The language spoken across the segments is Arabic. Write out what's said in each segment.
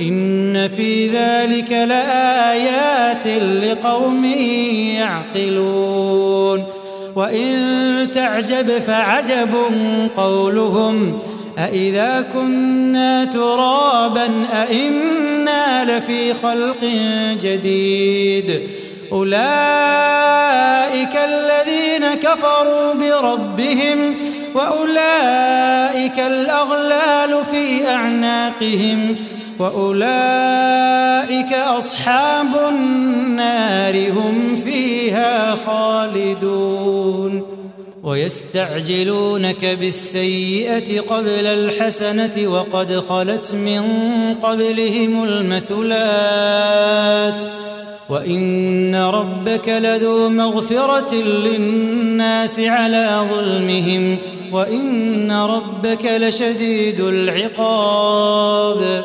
إن في ذلك لآيات لقوم يعقلون. وإن تعجب فعجب قولهم أإذا كنا ترابا أإنا لفي خلق جديد. أولئك الذين كفروا بربهم وأولئك الأغلال في أعناقهم. وأولئك أصحاب النار هم فيها خالدون ويستعجلونك بالسيئة قبل الحسنة وقد خلت من قبلهم المثلات وإن ربك لذو مغفرة للناس على ظلمهم وإن ربك لشديد العقاب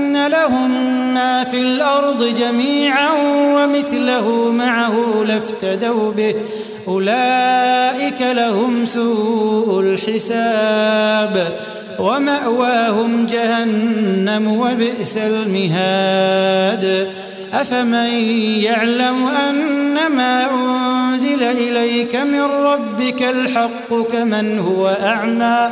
لهم ما في الأرض جميعا ومثله معه لافتدوا به. أولئك لهم سوء الحساب ومأواهم جهنم وبئس المهاد. أفمن يعلم أنما أنزل إليك من ربك الحق كمن هو أعمى؟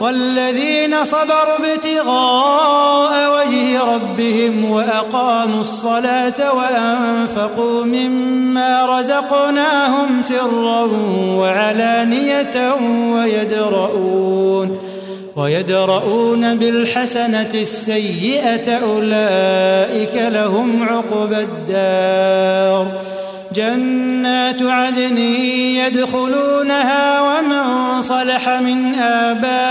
والذين صبروا ابتغاء وجه ربهم وأقاموا الصلاة وأنفقوا مما رزقناهم سرا وعلانية ويدرؤون ويدرؤون بالحسنة السيئة أولئك لهم عقبى الدار جنات عدن يدخلونها ومن صلح من آبائهم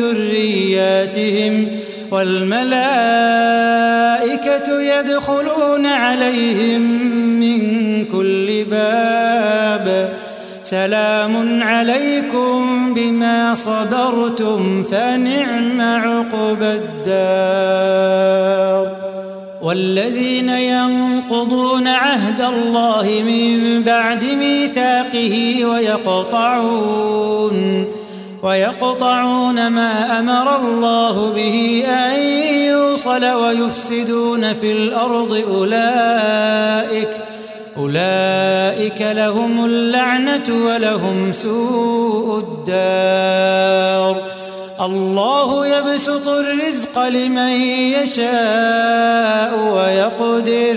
وذرياتهم والملائكة يدخلون عليهم من كل باب. سلام عليكم بما صبرتم فنعم عقبى الدار. والذين ينقضون عهد الله من بعد ميثاقه ويقطعون ويقطعون ما أمر الله به أن يوصل ويفسدون في الأرض أولئك أولئك لهم اللعنة ولهم سوء الدار. الله يبسط الرزق لمن يشاء ويقدر.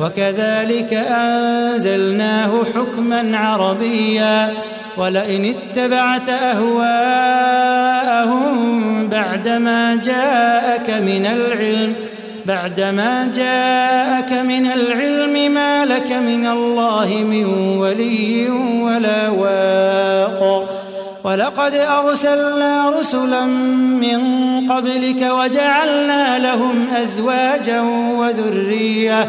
وكذلك أنزلناه حكما عربيا ولئن اتبعت أهواءهم بعدما جاءك من العلم بعدما جاءك من العلم ما لك من الله من ولي ولا واق. ولقد أرسلنا رسلا من قبلك وجعلنا لهم أزواجا وذرية